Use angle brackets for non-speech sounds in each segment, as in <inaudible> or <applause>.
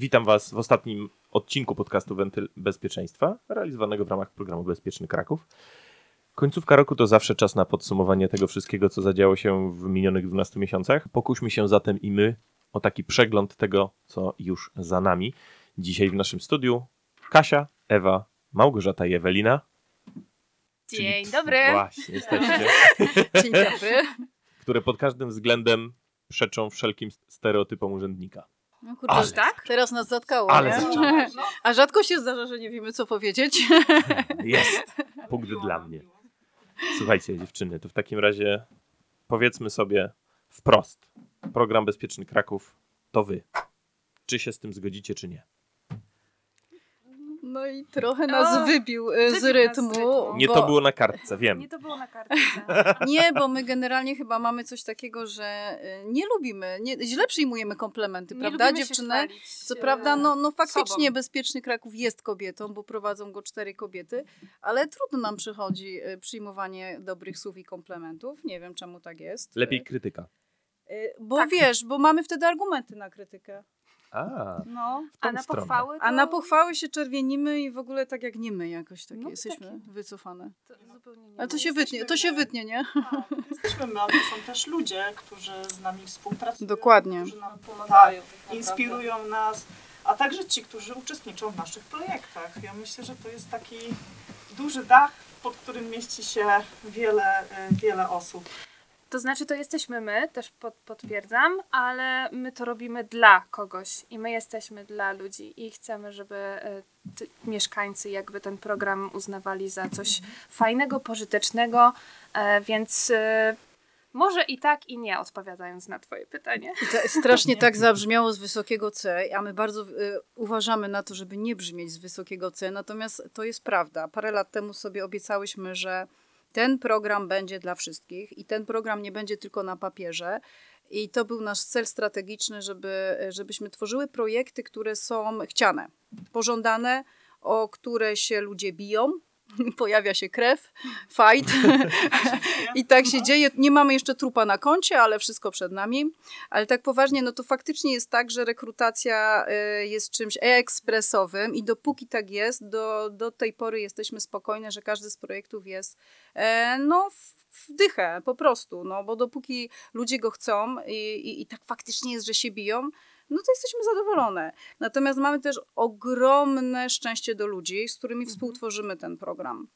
Witam Was w ostatnim odcinku podcastu Wentyl Bezpieczeństwa, realizowanego w ramach programu Bezpieczny Kraków. Końcówka roku to zawsze czas na podsumowanie tego wszystkiego, co zadziało się w minionych 12 miesiącach. Pokuśmy się zatem i my o taki przegląd tego, co już za nami. Dzisiaj w naszym studiu Kasia, Ewa, Małgorzata i Ewelina. Dzień Czyli- dobry. Właśnie, jesteście. <laughs> Dzień dobry. które pod każdym względem przeczą wszelkim stereotypom urzędnika. No kurczę, Ale- tak? Teraz nas zatkało, Ale nie? zaczęło. A rzadko się zdarza, że nie wiemy, co powiedzieć. <laughs> Jest. Punkt dla mnie. Słuchajcie, dziewczyny, to w takim razie powiedzmy sobie wprost. Program Bezpieczny Kraków to wy. Czy się z tym zgodzicie, czy nie? No i trochę nas O, wybił e, wybił z nas z rytmu. rytmu. Nie bo, to było na kartce, wiem. Nie to było na kartce. <laughs> Nie, bo my generalnie chyba mamy coś takiego, że e, nie lubimy, nie, źle przyjmujemy komplementy, Nie prawda, dziewczyny? Co e, prawda, no, no faktycznie sobą. Bezpieczny Kraków jest kobietą, bo prowadzą go cztery kobiety, ale trudno nam przychodzi e, przyjmowanie dobrych słów i komplementów. Nie wiem, czemu tak jest. Lepiej krytyka. E, Bo Tak. wiesz, bo mamy wtedy argumenty na krytykę. A, No. A na stronę. pochwały to... A na pochwały się czerwienimy i w ogóle tak jak nie my jakoś takie No, jesteśmy takie. wycofane. to zupełnie nie Ale to się wytnie, to się wytnie, nie? Tak, jesteśmy my, ale to są też ludzie, którzy z nami współpracują. Dokładnie. Którzy nam pomagają, inspirują nas, a także ci, którzy uczestniczą w naszych projektach. Ja myślę, że to jest taki duży dach, pod którym mieści się wiele, y, wiele osób. To znaczy, to jesteśmy my, też pod, potwierdzam, ale my to robimy dla kogoś i my jesteśmy dla ludzi i chcemy, żeby e, ty, mieszkańcy jakby ten program uznawali za coś fajnego, pożytecznego, e, więc e, może i tak i nie, odpowiadając na twoje pytanie. Strasznie <laughs> tak zabrzmiało z wysokiego C, a my bardzo y, uważamy na to, żeby nie brzmieć z wysokiego C, natomiast to jest prawda. Parę lat temu sobie obiecałyśmy, że ten program będzie dla wszystkich i ten program nie będzie tylko na papierze. I to był nasz cel strategiczny, żeby, żebyśmy tworzyły projekty, które są chciane, pożądane, o które się ludzie biją. <laughs> Pojawia się krew, fight <laughs> i tak się dzieje. Nie mamy jeszcze trupa na koncie, ale wszystko przed nami. Ale tak poważnie, no to faktycznie jest tak, że rekrutacja y, jest czymś ekspresowym i dopóki tak jest, do, do tej pory jesteśmy spokojne, że każdy z projektów jest e, no w w dychę po prostu, no bo dopóki ludzie go chcą i, i, i tak faktycznie jest, że się biją, no to jesteśmy zadowolone. Natomiast mamy też ogromne szczęście do ludzi, z którymi współtworzymy ten program.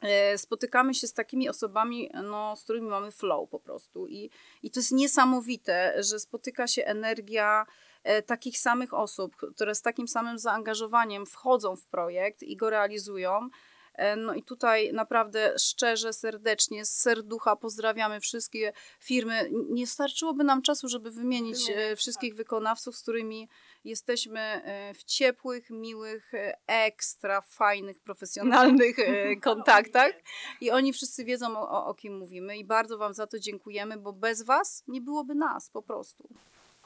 E, Spotykamy się z takimi osobami, no, z którymi mamy flow po prostu. I, I to jest niesamowite, że spotyka się energia e, takich samych osób, które z takim samym zaangażowaniem wchodzą w projekt i go realizują. E, No i tutaj naprawdę szczerze, serdecznie, z serducha pozdrawiamy wszystkie firmy. Nie starczyłoby nam czasu, żeby wymienić e, wszystkich wykonawców, z którymi jesteśmy e, w ciepłych, miłych, ekstra fajnych, profesjonalnych <laughs> kontaktach. I oni wszyscy wiedzą, o- o kim mówimy. I bardzo Wam za to dziękujemy, bo bez Was nie byłoby nas po prostu.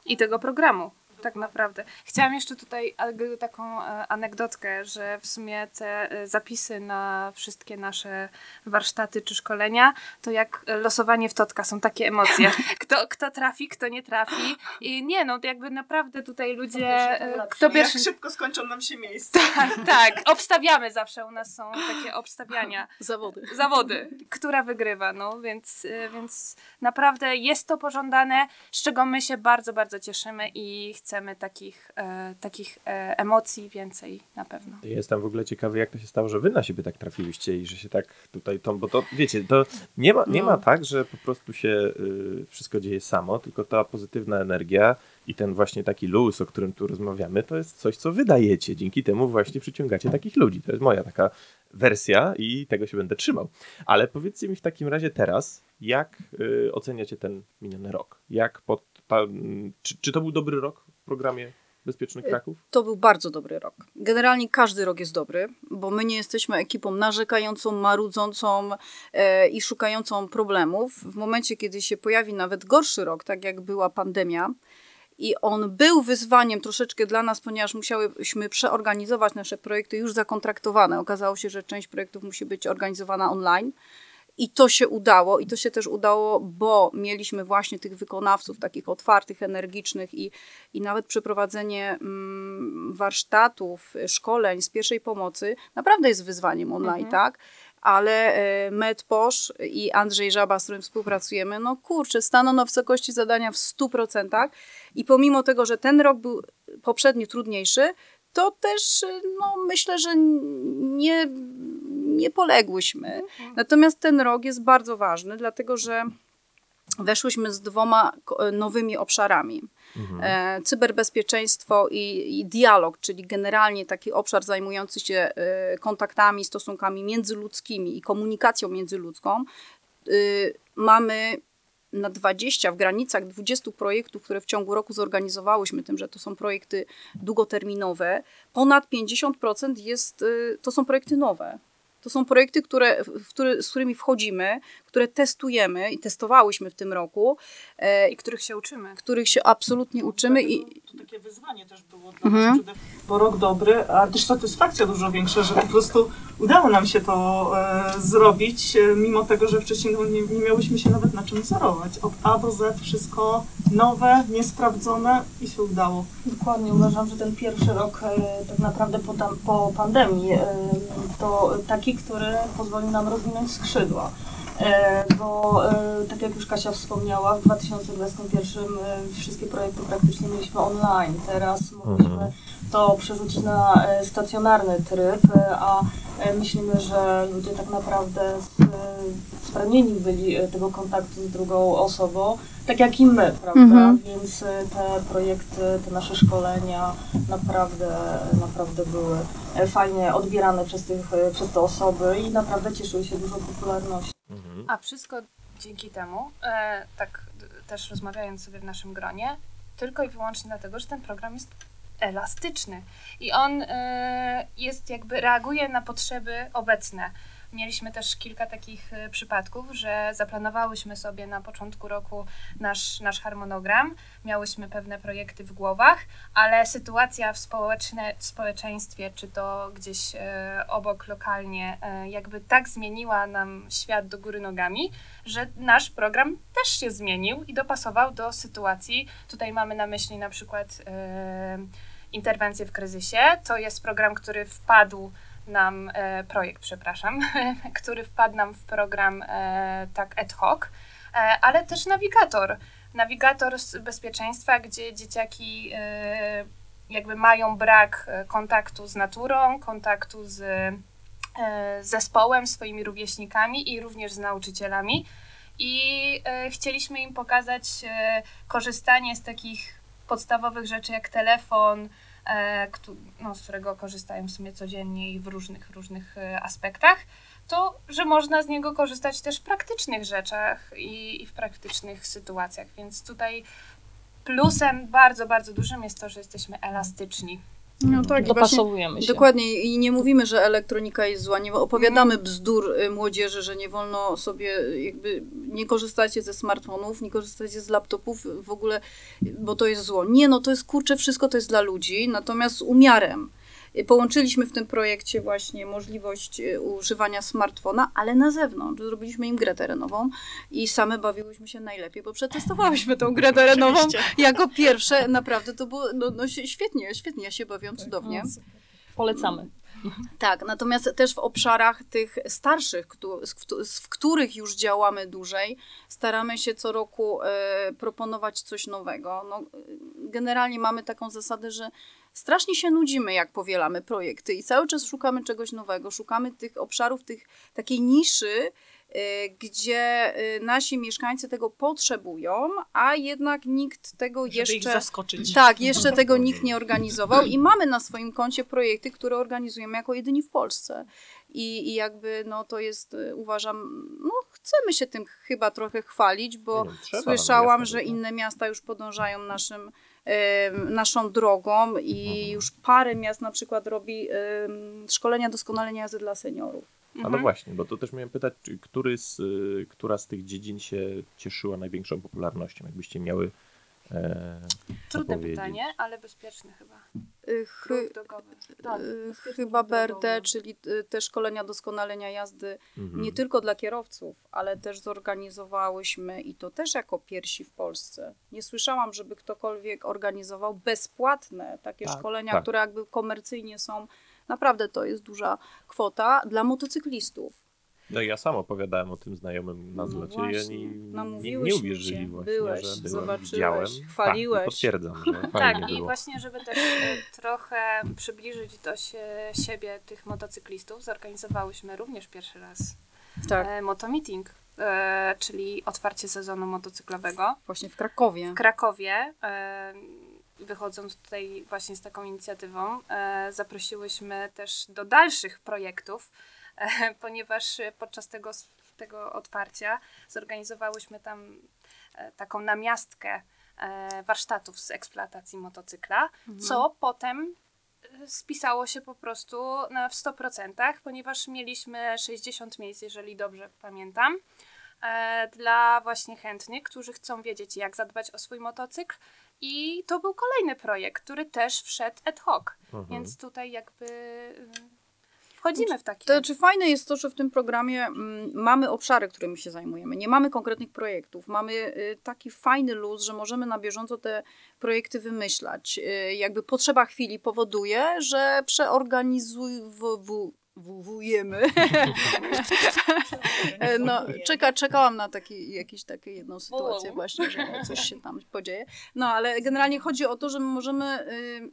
I tego programu. Tak naprawdę. Chciałam jeszcze tutaj taką e, anegdotkę, że w sumie te e, zapisy na wszystkie nasze warsztaty czy szkolenia, to jak losowanie w totka, są takie emocje. <laughs> Kto, kto trafi, kto nie trafi. I nie, no to jakby naprawdę tutaj ludzie... e, Kto pierwszy... Jak szybko skończą nam się miejsca. <laughs> Tak, tak, obstawiamy zawsze, u nas są takie obstawiania Zawody. zawody, która wygrywa, no więc, więc naprawdę jest to pożądane, z czego my się bardzo, bardzo cieszymy i chcemy takich, e, takich e, emocji więcej na pewno. Jestem w ogóle ciekawy, jak to się stało, że wy na siebie tak trafiłyście i że się tak tutaj tą, bo to wiecie, to nie ma, nie No. ma tak, że po prostu się y, wszystko dzieje samo, tylko ta pozytywna energia i ten właśnie taki luz, o którym tu rozmawiamy, to jest coś, co wydajecie. Dzięki temu właśnie przyciągacie takich ludzi. To jest moja taka wersja i tego się będę trzymał. Ale powiedzcie mi w takim razie teraz, jak y, oceniacie ten miniony rok? Jak pod, ta, czy, czy to był dobry rok programie Bezpieczny Kraków? To był bardzo dobry rok. Generalnie każdy rok jest dobry, bo my nie jesteśmy ekipą narzekającą, marudzącą e, i szukającą problemów. W momencie, kiedy się pojawi nawet gorszy rok, tak jak była pandemia, i on był wyzwaniem troszeczkę dla nas, ponieważ musiałyśmy przeorganizować nasze projekty już zakontraktowane. Okazało się, że część projektów musi być organizowana online. I to się udało, i to się też udało, bo mieliśmy właśnie tych wykonawców, takich otwartych, energicznych i, i nawet przeprowadzenie mm, warsztatów, szkoleń z pierwszej pomocy naprawdę jest wyzwaniem online, Mhm. tak? Ale e, MedPosz i Andrzej Żaba, z którym współpracujemy, no kurczę, staną na wysokości zadania w 100%. I pomimo tego, że ten rok był poprzedni trudniejszy, to też y, no, myślę, że nie, nie poległyśmy. Natomiast ten rok jest bardzo ważny, dlatego że weszłyśmy z dwoma ko- nowymi obszarami. Mhm. E, cyberbezpieczeństwo i, i dialog, czyli generalnie taki obszar zajmujący się e, kontaktami, stosunkami międzyludzkimi i komunikacją międzyludzką. Mamy na 20, w granicach 20 projektów, które w ciągu roku zorganizowałyśmy, tym, że to są projekty długoterminowe, ponad 50% jest, to są projekty nowe. To są projekty, które, w które, z którymi wchodzimy, które testujemy i testowałyśmy w tym roku, e, I których się uczymy. których się absolutnie uczymy i To takie wyzwanie też było dla Mhm. nas, przede bo rok dobry, a też satysfakcja dużo większa, że po prostu udało nam się to e, zrobić, e, mimo tego, że wcześniej no, nie, nie miałyśmy się nawet na czym wzorować. Od A do Z wszystko nowe, niesprawdzone i się udało. Dokładnie, uważam, że ten pierwszy rok e, tak naprawdę po, tam, po pandemii e, to taki, który pozwolił nam rozwinąć skrzydła. E, Bo tak jak już Kasia wspomniała, w 2021 e, wszystkie projekty praktycznie mieliśmy online. Teraz mogliśmy Mhm. to przerzucić na stacjonarny tryb, a myślimy, że ludzie tak naprawdę z- spragnieni byli e, tego kontaktu z drugą osobą, tak jak i my, prawda? Mhm. Więc e, te projekty, te nasze szkolenia naprawdę, naprawdę były e, fajnie odbierane przez, tych, przez te osoby i naprawdę cieszyły się dużą popularnością. Mhm. A wszystko dzięki temu, e, tak też rozmawiając sobie w naszym gronie, tylko i wyłącznie dlatego, że ten program jest elastyczny i on e, jest jakby reaguje na potrzeby obecne. Mieliśmy też kilka takich e, przypadków, że zaplanowałyśmy sobie na początku roku nasz, nasz harmonogram, miałyśmy pewne projekty w głowach, ale sytuacja w, w społeczeństwie, czy to gdzieś e, obok lokalnie, e, jakby tak zmieniła nam świat do góry nogami, że nasz program też się zmienił i dopasował do sytuacji. Tutaj mamy na myśli na przykład e, w kryzysie. To jest program, który wpadł nam, e, projekt, przepraszam, <laughs> który wpadł nam w program e, tak ad hoc, e, ale też nawigator. Nawigator z bezpieczeństwa, gdzie dzieciaki jakby mają brak kontaktu z naturą, kontaktu z zespołem, swoimi rówieśnikami i również z nauczycielami. I chcieliśmy im pokazać korzystanie z takich podstawowych rzeczy jak telefon, no, z którego korzystają w sumie codziennie i w różnych, różnych e, aspektach, to że można z niego korzystać też w praktycznych rzeczach i, i w praktycznych sytuacjach. Więc tutaj plusem bardzo, bardzo dużym jest to, że jesteśmy elastyczni. No tak, właśnie, Dopasowujemy się. dokładnie i nie mówimy, że elektronika jest zła, nie opowiadamy bzdur y, młodzieży, że nie wolno sobie jakby nie korzystacie ze smartfonów, nie korzystacie z laptopów w ogóle, bo to jest zło. Nie, no to jest kurczę, wszystko to jest dla ludzi, natomiast z umiarem. Połączyliśmy w tym projekcie właśnie możliwość y, używania smartfona, ale na zewnątrz. Zrobiliśmy im grę terenową i same bawiłyśmy się najlepiej, bo przetestowałyśmy tą grę <laughs> terenową jako pierwsze. Naprawdę to było no, no, świetnie, świetnie. Ja się bawiłam cudownie. No. Polecamy. Tak, natomiast też w obszarach tych starszych, w których już działamy dłużej, staramy się co roku e, proponować coś nowego. No, generalnie mamy taką zasadę, że strasznie się nudzimy, jak powielamy projekty i cały czas szukamy czegoś nowego, szukamy tych obszarów, tych, takiej niszy, gdzie e, nasi mieszkańcy tego potrzebują, a jednak nikt tego Żeby jeszcze... ich zaskoczyć. Tak, jeszcze tego nikt nie organizował i mamy na swoim koncie projekty, które organizujemy jako jedyni w Polsce. I, i jakby no to jest, y, uważam, no chcemy się tym chyba trochę chwalić, bo wiem, trzeba, słyszałam, no, że jasne, że inne miasta już podążają naszym, naszą drogą i Mhm. już parę miast na przykład robi szkolenia doskonalenia jazdy dla seniorów. A no Mhm. właśnie, bo to też miałem pytać, czy który z, y, która z tych dziedzin się cieszyła największą popularnością? Jakbyście miały e, Trudne pytanie, ale bezpieczne chyba. Y, Chy. Tak, y, bezpieczny chyba. BRD, czyli te szkolenia doskonalenia jazdy mhm. nie tylko dla kierowców, ale też zorganizowałyśmy i to też jako pierwsi w Polsce. Nie słyszałam, żeby ktokolwiek organizował bezpłatne takie Tak, szkolenia, tak. które jakby komercyjnie są. Naprawdę to jest duża kwota dla motocyklistów. No i ja sam opowiadałem o tym znajomym na No zlocie i oni nie, namówiłyśmy nie uwierzyli właśnie, Byłeś, że byłem, zobaczyłeś, widziałem. chwaliłeś. Tak, i potwierdzam, że Tak, i było. właśnie, żeby też e, trochę przybliżyć do sie, siebie tych motocyklistów, zorganizowałyśmy również pierwszy raz Tak, e, motomeeting, e, czyli otwarcie sezonu motocyklowego właśnie w Krakowie. w Krakowie. Wychodząc tutaj właśnie z taką inicjatywą, e, zaprosiłyśmy też do dalszych projektów, e, <laughs> ponieważ podczas tego, tego otwarcia zorganizowałyśmy tam e, taką namiastkę warsztatów z eksploatacji motocykla, co potem spisało się po prostu na, w 100%, ponieważ mieliśmy 60 miejsc, jeżeli dobrze pamiętam, dla właśnie chętnych, którzy chcą wiedzieć, jak zadbać o swój motocykl. I to był kolejny projekt, który też wszedł ad hoc, Mhm. więc tutaj jakby y, wchodzimy w takie... To znaczy fajne jest to, że w tym programie mm, mamy obszary, którymi się zajmujemy. Nie mamy konkretnych projektów. Mamy y, taki fajny luz, że możemy na bieżąco te projekty wymyślać. Y, jakby potrzeba chwili powoduje, że przeorganizujemy. <laughs> E, no, czeka, czekałam na taki, jakieś takie jedną sytuację właśnie, że coś się tam podzieje. No, ale generalnie chodzi o to, że my możemy y,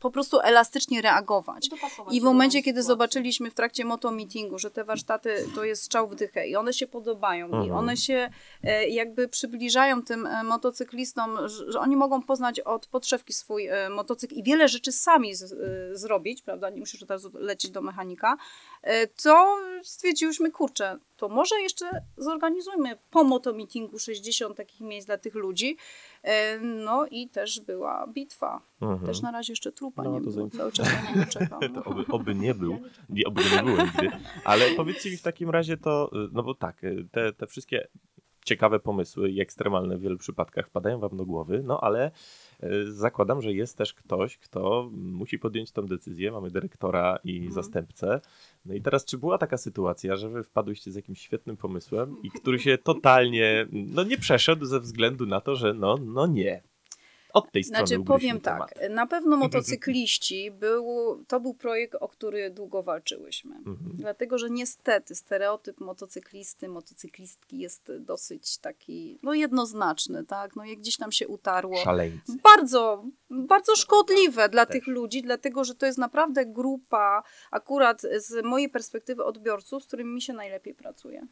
po prostu elastycznie reagować. I w momencie, kiedy zobaczyliśmy w trakcie motomeetingu, że te warsztaty to jest strzał w dychę i one się podobają i Mhm. one się e, jakby przybliżają tym e, motocyklistom, że, że oni mogą poznać od podszewki swój e, motocykl i wiele rzeczy sami z, e, zrobić, prawda, nie musisz teraz lecieć do mechanika, e, to stwierdziłyśmy, kurczę, to może jeszcze zorganizujmy po motomeetingu 60 takich miejsc dla tych ludzi. E, No i też była bitwa. Mhm. Też na razie jeszcze trupa No, nie to było, cały czas na niego czekam. <laughs> To oby, oby nie był, nie, oby nie było nigdy. Ale powiedzcie mi w takim razie to, y, no bo tak, te, te wszystkie ciekawe pomysły i ekstremalne w wielu przypadkach wpadają wam do głowy, no ale zakładam, że jest też ktoś, kto musi podjąć tą decyzję. Mamy dyrektora i Mhm. zastępcę. No i teraz, czy była taka sytuacja, że wy wpadłyście z jakimś świetnym pomysłem i który się totalnie, no nie przeszedł ze względu na to, że no, no nie. Od tej strony Znaczy powiem temat. tak, na pewno motocykliści był, to był projekt, o który długo walczyłyśmy. Mhm. Dlatego, że niestety stereotyp motocyklisty, motocyklistki jest dosyć taki, no jednoznaczny, tak? No jak gdzieś tam się utarło. Szaleńcy. Bardzo, bardzo szkodliwe dla Też. tych ludzi, dlatego że to jest naprawdę grupa, akurat z mojej perspektywy odbiorców, z którymi mi się najlepiej pracuje.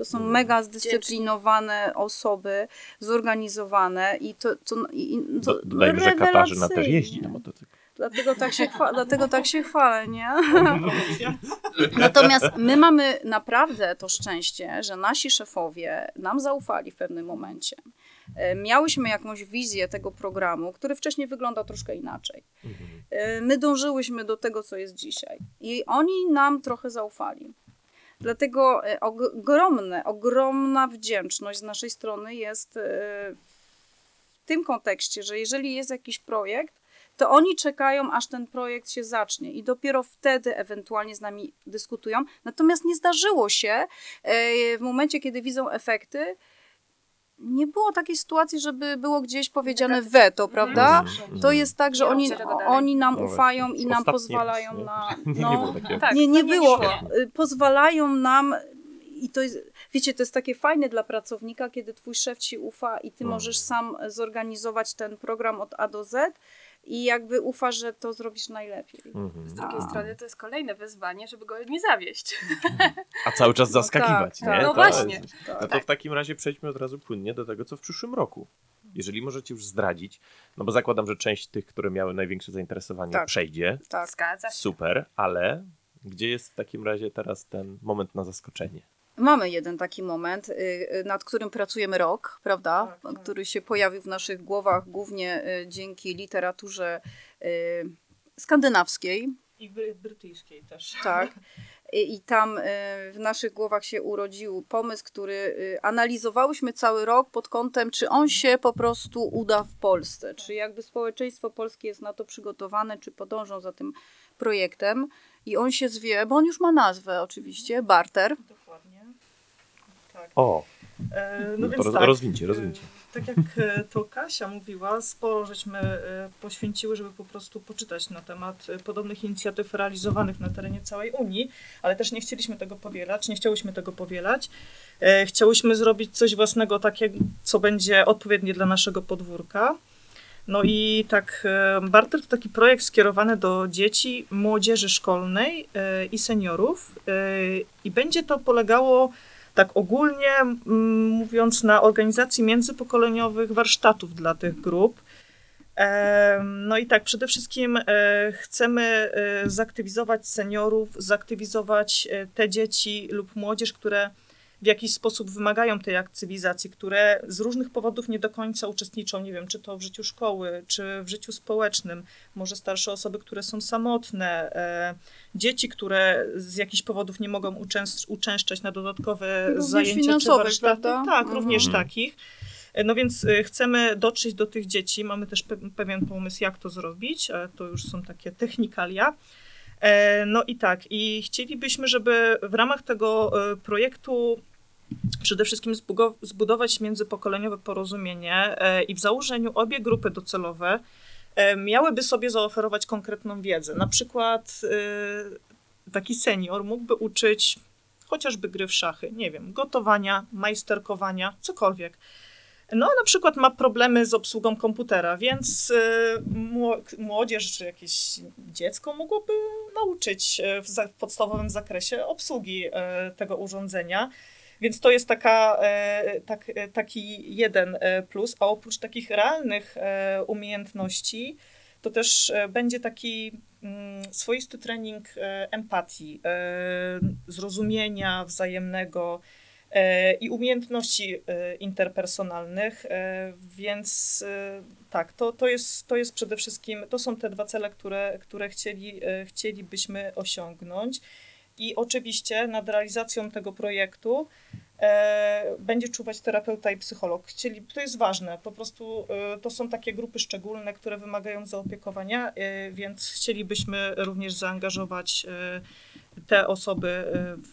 To są Mm. mega zdyscyplinowane osoby, zorganizowane i to, to, i, to Do, dodajmy, że Katarzyna też jeździ na motocyklu. Dlatego tak się, chwa- dlatego tak się chwalę, nie? <laughs> Natomiast my mamy naprawdę to szczęście, że nasi szefowie nam zaufali w pewnym momencie. E, Miałyśmy jakąś wizję tego programu, który wcześniej wyglądał troszkę inaczej. E, My dążyłyśmy do tego, co jest dzisiaj. I oni nam trochę zaufali. Dlatego e, og- ogromne, ogromna wdzięczność z naszej strony jest e, w tym kontekście, że jeżeli jest jakiś projekt, to oni czekają, aż ten projekt się zacznie i dopiero wtedy ewentualnie z nami dyskutują. Natomiast nie zdarzyło się e, w momencie, kiedy widzą efekty, nie było takiej sytuacji, żeby było gdzieś powiedziane weto, prawda? Mhm. To jest tak, że oni, oni nam No ufają i nam pozwalają nie? na. <laughs> Nie, nie No, było takiego. Tak, nie, nie no było. Pozwalają nam. I to jest, wiecie, to jest takie fajne dla pracownika, kiedy twój szef ci ufa i ty Mm. możesz sam zorganizować ten program od A do Z i jakby ufasz, że to zrobisz najlepiej. Mhm. Z drugiej A. strony to jest kolejne wyzwanie, żeby go nie zawieść. <laughs> A cały czas No zaskakiwać, tak, nie? tak. No To właśnie. jest- Tak. No to w takim razie przejdźmy od razu płynnie do tego, co w przyszłym roku. Jeżeli możecie już zdradzić, no bo zakładam, że część tych, które miały największe zainteresowanie, Tak. przejdzie. tak. Zgadza się. Super, ale gdzie jest w takim razie teraz ten moment na zaskoczenie? Mamy jeden taki moment, y, y, nad którym pracujemy rok, prawda? Tak, tak. Który się pojawił w naszych głowach głównie y, dzięki literaturze skandynawskiej, I bry- brytyjskiej też. tak. <laughs> I, tam w naszych głowach się urodził pomysł, który analizowałyśmy cały rok pod kątem, czy on się po prostu uda w Polsce, czy jakby społeczeństwo polskie jest na to przygotowane, czy podążą za tym projektem. I on się zwie, bo on już ma nazwę oczywiście, Barter. Dokładnie. Tak. O, E, No no to więc roz- tak, rozwincie, e, rozwincie. Tak jak e, to Kasia mówiła, sporo żeśmy e, poświęciły, żeby po prostu poczytać na temat podobnych inicjatyw realizowanych na terenie całej Unii, ale też nie chcieliśmy tego powielać, nie chciałyśmy tego powielać. Chciałyśmy zrobić coś własnego, takie, co będzie odpowiednie dla naszego podwórka. No i tak, Barter to taki projekt skierowany do dzieci, młodzieży szkolnej e, i seniorów. e, I będzie to polegało tak ogólnie mówiąc na organizacji międzypokoleniowych warsztatów dla tych grup. No i tak, przede wszystkim e, chcemy zaktywizować seniorów, zaktywizować te dzieci lub młodzież, które w jakiś sposób wymagają tej aktywizacji, które z różnych powodów nie do końca uczestniczą, nie wiem, czy to w życiu szkoły, czy w życiu społecznym, może starsze osoby, które są samotne, e, dzieci, które z jakichś powodów nie mogą uczęszczać na dodatkowe Również zajęcia czy warsztaty. prawda? Tak, Mhm. również takich. E, No więc e, chcemy dotrzeć do tych dzieci. Mamy też pe- pewien pomysł, jak to zrobić. ale To już są takie technikalia. E, No i tak, i chcielibyśmy, żeby w ramach tego projektu przede wszystkim zbudować międzypokoleniowe porozumienie e, i w założeniu obie grupy docelowe e, miałyby sobie zaoferować konkretną wiedzę. Na przykład e, taki senior mógłby uczyć chociażby gry w szachy, nie wiem, gotowania, majsterkowania, cokolwiek. No, na przykład ma problemy z obsługą komputera, więc mło- młodzież czy jakieś dziecko mogłoby nauczyć w, podstawowym zakresie obsługi tego urządzenia. Więc to jest taka, e, tak, e, taki jeden e, plus, a oprócz takich realnych umiejętności, to też będzie taki mm, swoisty trening empatii, zrozumienia wzajemnego i umiejętności interpersonalnych, więc tak, to, to, jest, to jest przede wszystkim, to są te dwa cele, które, które chcieli, chcielibyśmy osiągnąć. I oczywiście nad realizacją tego projektu e, będzie czuwać terapeuta i psycholog. Chcieli, to jest ważne, po prostu e, to są takie grupy szczególne, które wymagają zaopiekowania, e, więc chcielibyśmy również zaangażować e, te osoby e, w,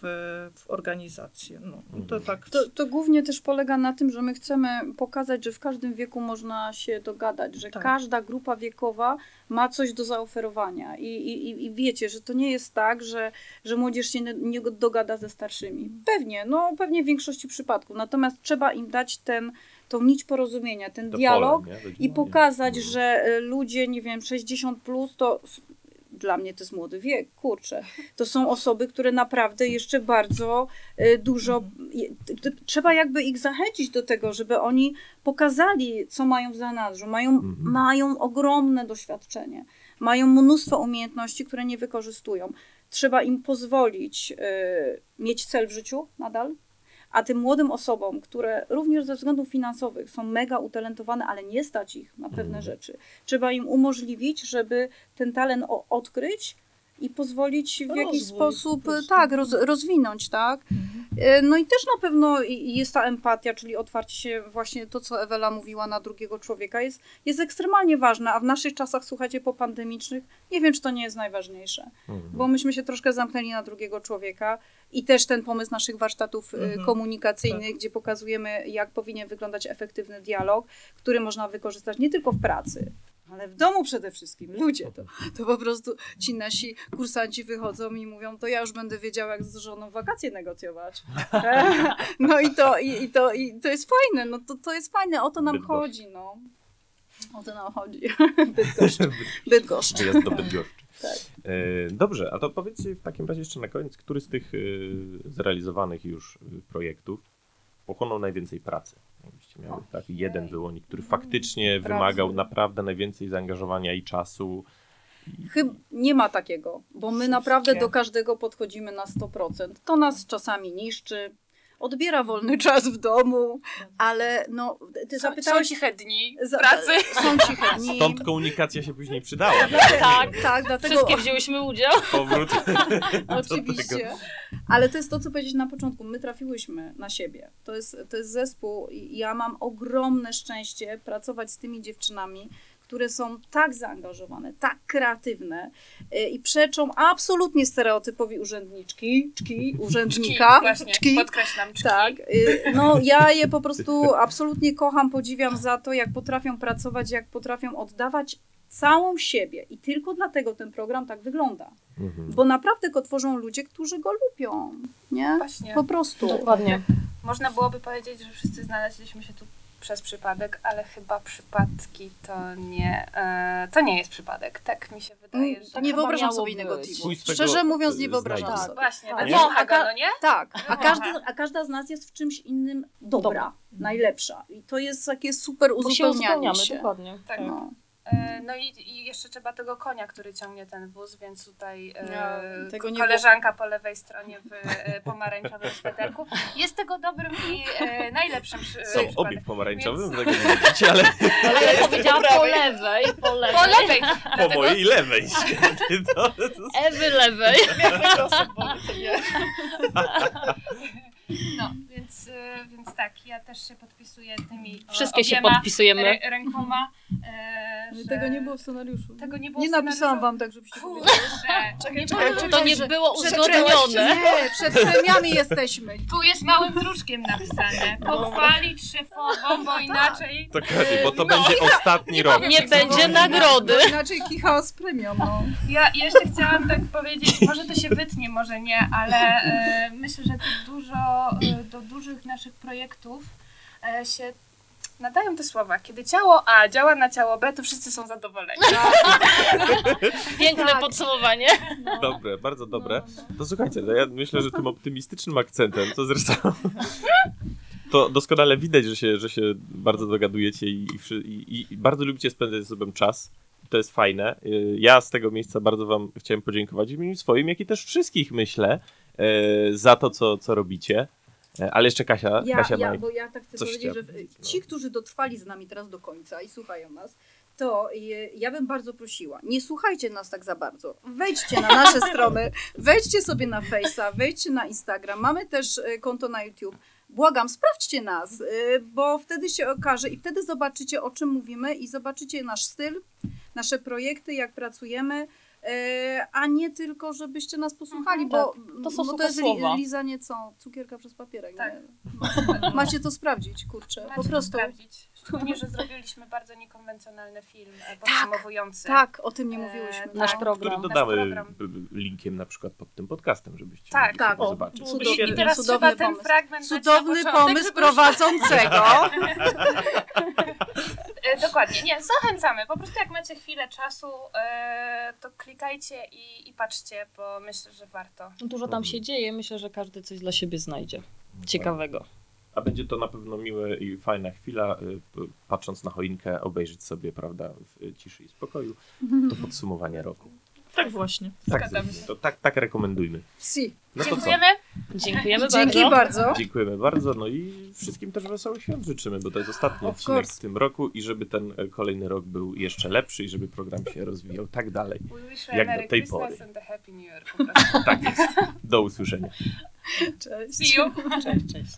w organizację. No, to tak. To, to głównie też polega na tym, że my chcemy pokazać, że w każdym wieku można się dogadać, że Tak. każda grupa wiekowa ma coś do zaoferowania. I, i, i- wiecie, że to nie jest tak, że, że młodzież się nie, nie dogada ze starszymi. Pewnie, no pewnie w większości przypadków. Natomiast trzeba im dać ten, tą nić porozumienia, ten to dialog pole, i pokazać, Mhm. że y, ludzie, nie wiem, 60 plus to dla mnie to jest młody wiek, kurczę. To są osoby, które naprawdę jeszcze bardzo y, dużo. Trzeba jakby ich zachęcić do tego, żeby oni pokazali, co mają w zanadrzu. Mają, Mhm. mają ogromne doświadczenie, mają mnóstwo umiejętności, które nie wykorzystują. Trzeba im pozwolić y, mieć cel w życiu nadal, a tym młodym osobom, które również ze względów finansowych są mega utalentowane, ale nie stać ich na pewne Mhm. rzeczy, trzeba im umożliwić, żeby ten talent odkryć i pozwolić w jakiś Rozwój sposób po prostu. tak, roz, rozwinąć, tak? E, No i też na pewno i- jest ta empatia, czyli otwarcie się właśnie to, co Ewela mówiła na drugiego człowieka, jest, jest ekstremalnie ważne, a w naszych czasach, słuchajcie, popandemicznych, nie wiem, czy to nie jest najważniejsze, Mhm. bo myśmy się troszkę zamknęli na drugiego człowieka i też ten pomysł naszych warsztatów y, Mhm. komunikacyjnych, gdzie pokazujemy, jak powinien wyglądać efektywny dialog, który można wykorzystać nie tylko w pracy, ale w domu przede wszystkim. Ludzie to, to po prostu ci nasi kursanci wychodzą i mówią, to ja już będę wiedziała, jak z żoną wakacje negocjować. <laughs> No i to, i, i to, i to jest fajne, no to, to jest fajne, o to nam Bydgoszcz. chodzi, no. O to nam chodzi. <laughs> Bydgoszcz. Bydgoszcz. Wyjazd do Bydgoszczy. <laughs> Tak. E, Dobrze, a to powiedzcie w takim razie jeszcze na koniec, który z tych e, zrealizowanych już e, projektów pochłonął najwięcej pracy? Jakbyście miały taki jeden wyłonić, który faktycznie Pracy. wymagał naprawdę najwięcej zaangażowania i czasu. Chyba nie ma takiego, bo my naprawdę do każdego podchodzimy na 100%. To nas czasami niszczy, odbiera wolny czas w domu, ale no, ty Są, są zapytałeś... ciche dni za- pracy. Są ciche dni. Stąd komunikacja się później przydała. Tak, Tak, dlatego... wszystkie wzięłyśmy udział. <laughs> Powrót. Oczywiście. Ale to jest to, co powiedzieć na początku. My trafiłyśmy na siebie. To jest, to jest zespół i ja mam ogromne szczęście pracować z tymi dziewczynami, które są tak zaangażowane, tak kreatywne y, i przeczą absolutnie stereotypowi urzędniczki, czki, urzędnika. Właśnie, czki. podkreślam, czki. Tak, y, no ja je po prostu absolutnie kocham, podziwiam za to, jak potrafią pracować, jak potrafią oddawać całą siebie i tylko dlatego ten program tak wygląda. Mhm. Bo naprawdę go tworzą ludzie, którzy go lubią, nie? Właśnie. Po prostu. Dokładnie. Można byłoby powiedzieć, że wszyscy znaleźliśmy się tu przez przypadek, ale chyba przypadki to nie, e, to nie jest przypadek. Tak mi się wydaje, że... Nie wyobrażam sobie innego teamu. Szczerze mówiąc, e, nie wyobrażam znajdzie. sobie. Właśnie, Tak. tak. Nie? Wącha go, no nie? Tak, a każda, a każda z nas jest w czymś innym dobra, Dobra. najlepsza. I to jest takie super uzupełnianie uzupełniamy, się. dokładnie. Tak. No. E, No i, i jeszcze trzeba tego konia, który ciągnie ten wóz, więc tutaj e, nie koleżanka po lewej stronie w e, pomarańczowym sweterku jest tego dobrym i e, najlepszym przy, Są przykładem. obie w pomarańczowym, Więc- tego nie widzicie, ale Ale ja powiedziałam po lewej, po lewej. Po lewej! po Dlatego- mojej lewej. <laughs> To, to, Ewy lewej. No, więc, więc tak, ja też się podpisuję tymi Wszystkie się obiema podpisujemy. rę- rękoma. E, że... Tego nie było w scenariuszu. Tego nie było Nie napisałam wam tak, żebyście Kurczę, czekaj, czekaj. To nie było uzgodnione. Nie, przed premiami jesteśmy. <laughs> Tu jest małym druczkiem napisane. Pochwalić szefową, bo inaczej... to Kati, bo to No. będzie <laughs> ostatni rok. Nie będzie nagrody. Bo inaczej kicha z premią, no. Ja jeszcze chciałam tak powiedzieć, może to się wytnie, może nie, ale e, myślę, że tu dużo, e, do dużych naszych projektów e, się nadają te słowa. Kiedy ciało A działa na ciało B, to wszyscy są zadowoleni. <laughs> Piękne Tak. podsumowanie. Dobre, bardzo dobre. To słuchajcie, no ja myślę, że tym optymistycznym akcentem, to zresztą <laughs> to doskonale widać, że się, że się bardzo dogadujecie i, i, i bardzo lubicie spędzać ze sobą czas. To jest fajne. Y, Ja z tego miejsca bardzo wam chciałem podziękować w imieniu swoim, jak i też wszystkich, myślę, y, za to, co, co robicie. Y, Ale jeszcze Kasia, Ja, Kasia ja, ma... bo ja tak chcę coś powiedzieć, że chciała powiedzieć, no. ci, którzy dotrwali z nami teraz do końca i słuchają nas, to je- ja bym bardzo prosiła, nie słuchajcie nas tak za bardzo. Wejdźcie na nasze <laughs> strony, wejdźcie sobie na Face'a, wejdźcie na Instagram. Mamy też e, konto na YouTube. Błagam, sprawdźcie nas, e, bo wtedy się okaże i wtedy zobaczycie, o czym mówimy i zobaczycie nasz styl, nasze projekty, jak pracujemy. E, A nie tylko, żebyście nas posłuchali, Mhm, bo to są bo to jest słowa. li, lizanie co? Cukierka przez papierek. Tak. Nie? Macie to sprawdzić, kurczę. Macie po to prostu. sprawdzić. Szczególnie, że zrobiliśmy bardzo niekonwencjonalny film e, podsumowujący. Tak, o tym nie E, mówiłyśmy. Nasz tak. program. który nasz dodamy program. linkiem na przykład pod tym podcastem, żebyście Tak, mogli tak. sobie O, zobaczyć. byłoby I, I Cudowny teraz trzeba ten pomysł. fragment Cudowny na początek, pomysł prowadzącego. <laughs> E, dokładnie, nie, zachęcamy. Po prostu jak macie chwilę czasu, e, to klikajcie i, i patrzcie, bo myślę, że warto. Dużo tam się dzieje, myślę, że każdy coś dla siebie znajdzie. Ciekawego. A będzie to na pewno miła i fajna chwila, y, patrząc na choinkę, obejrzeć sobie, prawda, w ciszy i spokoju to <laughs> podsumowanie roku. Tak właśnie. Tak, zrobimy. to tak, tak rekomendujmy. Si. No to co? Dziękujemy. Dziękujemy Dzięki bardzo. bardzo. Dziękujemy bardzo, no i wszystkim też wesołych świąt życzymy, bo to jest ostatni Of odcinek course. w tym roku i żeby ten e, kolejny rok był jeszcze lepszy i żeby program się rozwijał tak dalej. We wish Jak a do tej Christmas pory. and a Happy New Year. po prostu. <laughs> Tak jest. Do usłyszenia. Cześć. See you. Cześć, cześć.